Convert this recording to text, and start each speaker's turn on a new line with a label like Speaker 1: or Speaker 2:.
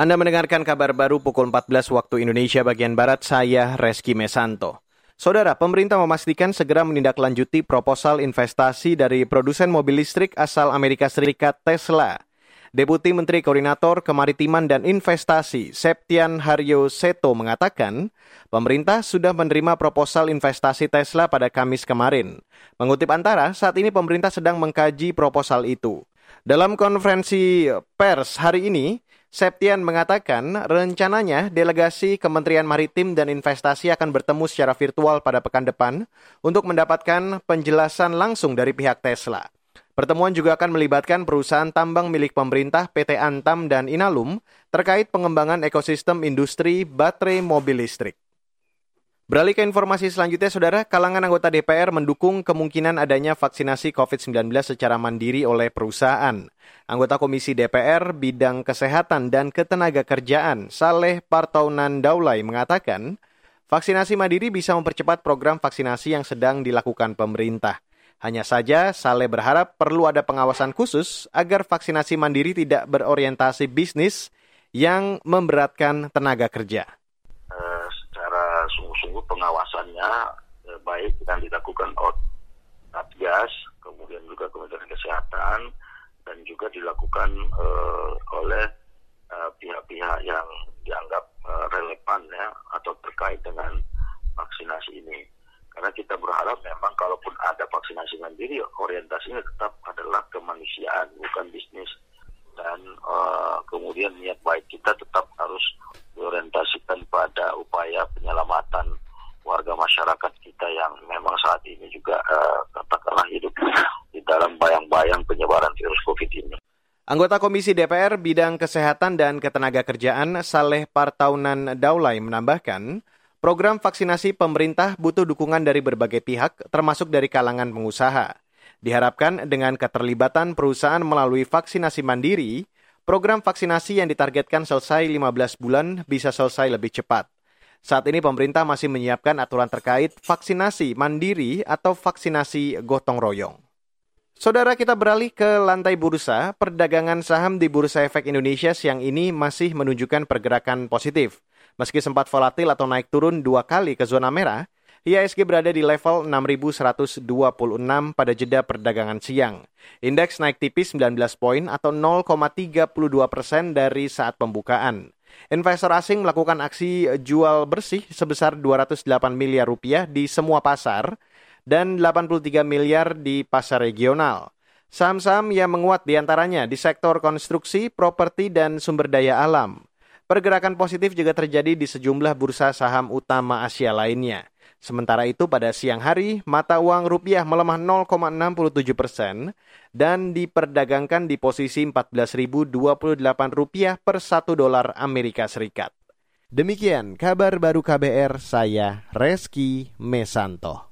Speaker 1: Anda mendengarkan kabar baru pukul 14 waktu Indonesia bagian Barat, saya Reski Mesanto. Saudara, pemerintah memastikan segera menindaklanjuti proposal investasi dari produsen mobil listrik asal Amerika Serikat Tesla. Deputi Menteri Koordinator Kemaritiman dan Investasi Septian Haryo Seto mengatakan, pemerintah sudah menerima proposal investasi Tesla pada Kamis kemarin. Mengutip antara, saat ini pemerintah sedang mengkaji proposal itu. Dalam konferensi pers hari ini, Septian mengatakan rencananya delegasi Kementerian Maritim dan Investasi akan bertemu secara virtual pada pekan depan untuk mendapatkan penjelasan langsung dari pihak Tesla. Pertemuan juga akan melibatkan perusahaan tambang milik pemerintah PT Antam dan Inalum terkait pengembangan ekosistem industri baterai mobil listrik. Beralih ke informasi selanjutnya, Saudara, kalangan anggota DPR mendukung kemungkinan adanya vaksinasi COVID-19 secara mandiri oleh perusahaan. Anggota Komisi DPR Bidang Kesehatan dan Ketenaga Kerjaan, Saleh Partaunan Daulay mengatakan, vaksinasi mandiri bisa mempercepat program vaksinasi yang sedang dilakukan pemerintah. Hanya saja, Saleh berharap perlu ada pengawasan khusus agar vaksinasi mandiri tidak berorientasi bisnis yang memberatkan tenaga kerja
Speaker 2: baik yang dilakukan oleh Satgas, kemudian juga Kementerian Kesehatan, dan juga dilakukan eh, oleh eh, pihak-pihak yang dianggap eh, relevan ya atau terkait dengan vaksinasi ini. Karena kita berharap memang kalaupun ada vaksinasi mandiri, orientasinya tetap adalah kemanusiaan, bukan bisnis. Dan uh, kemudian niat baik kita tetap harus diorientasikan pada upaya penyelamatan warga masyarakat kita saat ini juga uh, katakanlah hidup di dalam bayang-bayang penyebaran virus COVID ini.
Speaker 1: Anggota Komisi DPR Bidang Kesehatan dan Ketenagakerjaan Saleh Partaunan Daulay menambahkan, program vaksinasi pemerintah butuh dukungan dari berbagai pihak, termasuk dari kalangan pengusaha. Diharapkan dengan keterlibatan perusahaan melalui vaksinasi mandiri, Program vaksinasi yang ditargetkan selesai 15 bulan bisa selesai lebih cepat. Saat ini pemerintah masih menyiapkan aturan terkait vaksinasi mandiri atau vaksinasi gotong royong. Saudara kita beralih ke lantai bursa, perdagangan saham di Bursa Efek Indonesia siang ini masih menunjukkan pergerakan positif. Meski sempat volatil atau naik turun dua kali ke zona merah, IHSG berada di level 6.126 pada jeda perdagangan siang. Indeks naik tipis 19 poin atau 0,32 persen dari saat pembukaan. Investor asing melakukan aksi jual bersih sebesar 208 miliar rupiah di semua pasar dan 83 miliar di pasar regional. Saham-saham yang menguat di antaranya di sektor konstruksi, properti, dan sumber daya alam. Pergerakan positif juga terjadi di sejumlah bursa saham utama Asia lainnya. Sementara itu pada siang hari, mata uang rupiah melemah 0,67 persen dan diperdagangkan di posisi 14.028 rupiah per satu dolar Amerika Serikat. Demikian kabar baru KBR, saya Reski Mesanto.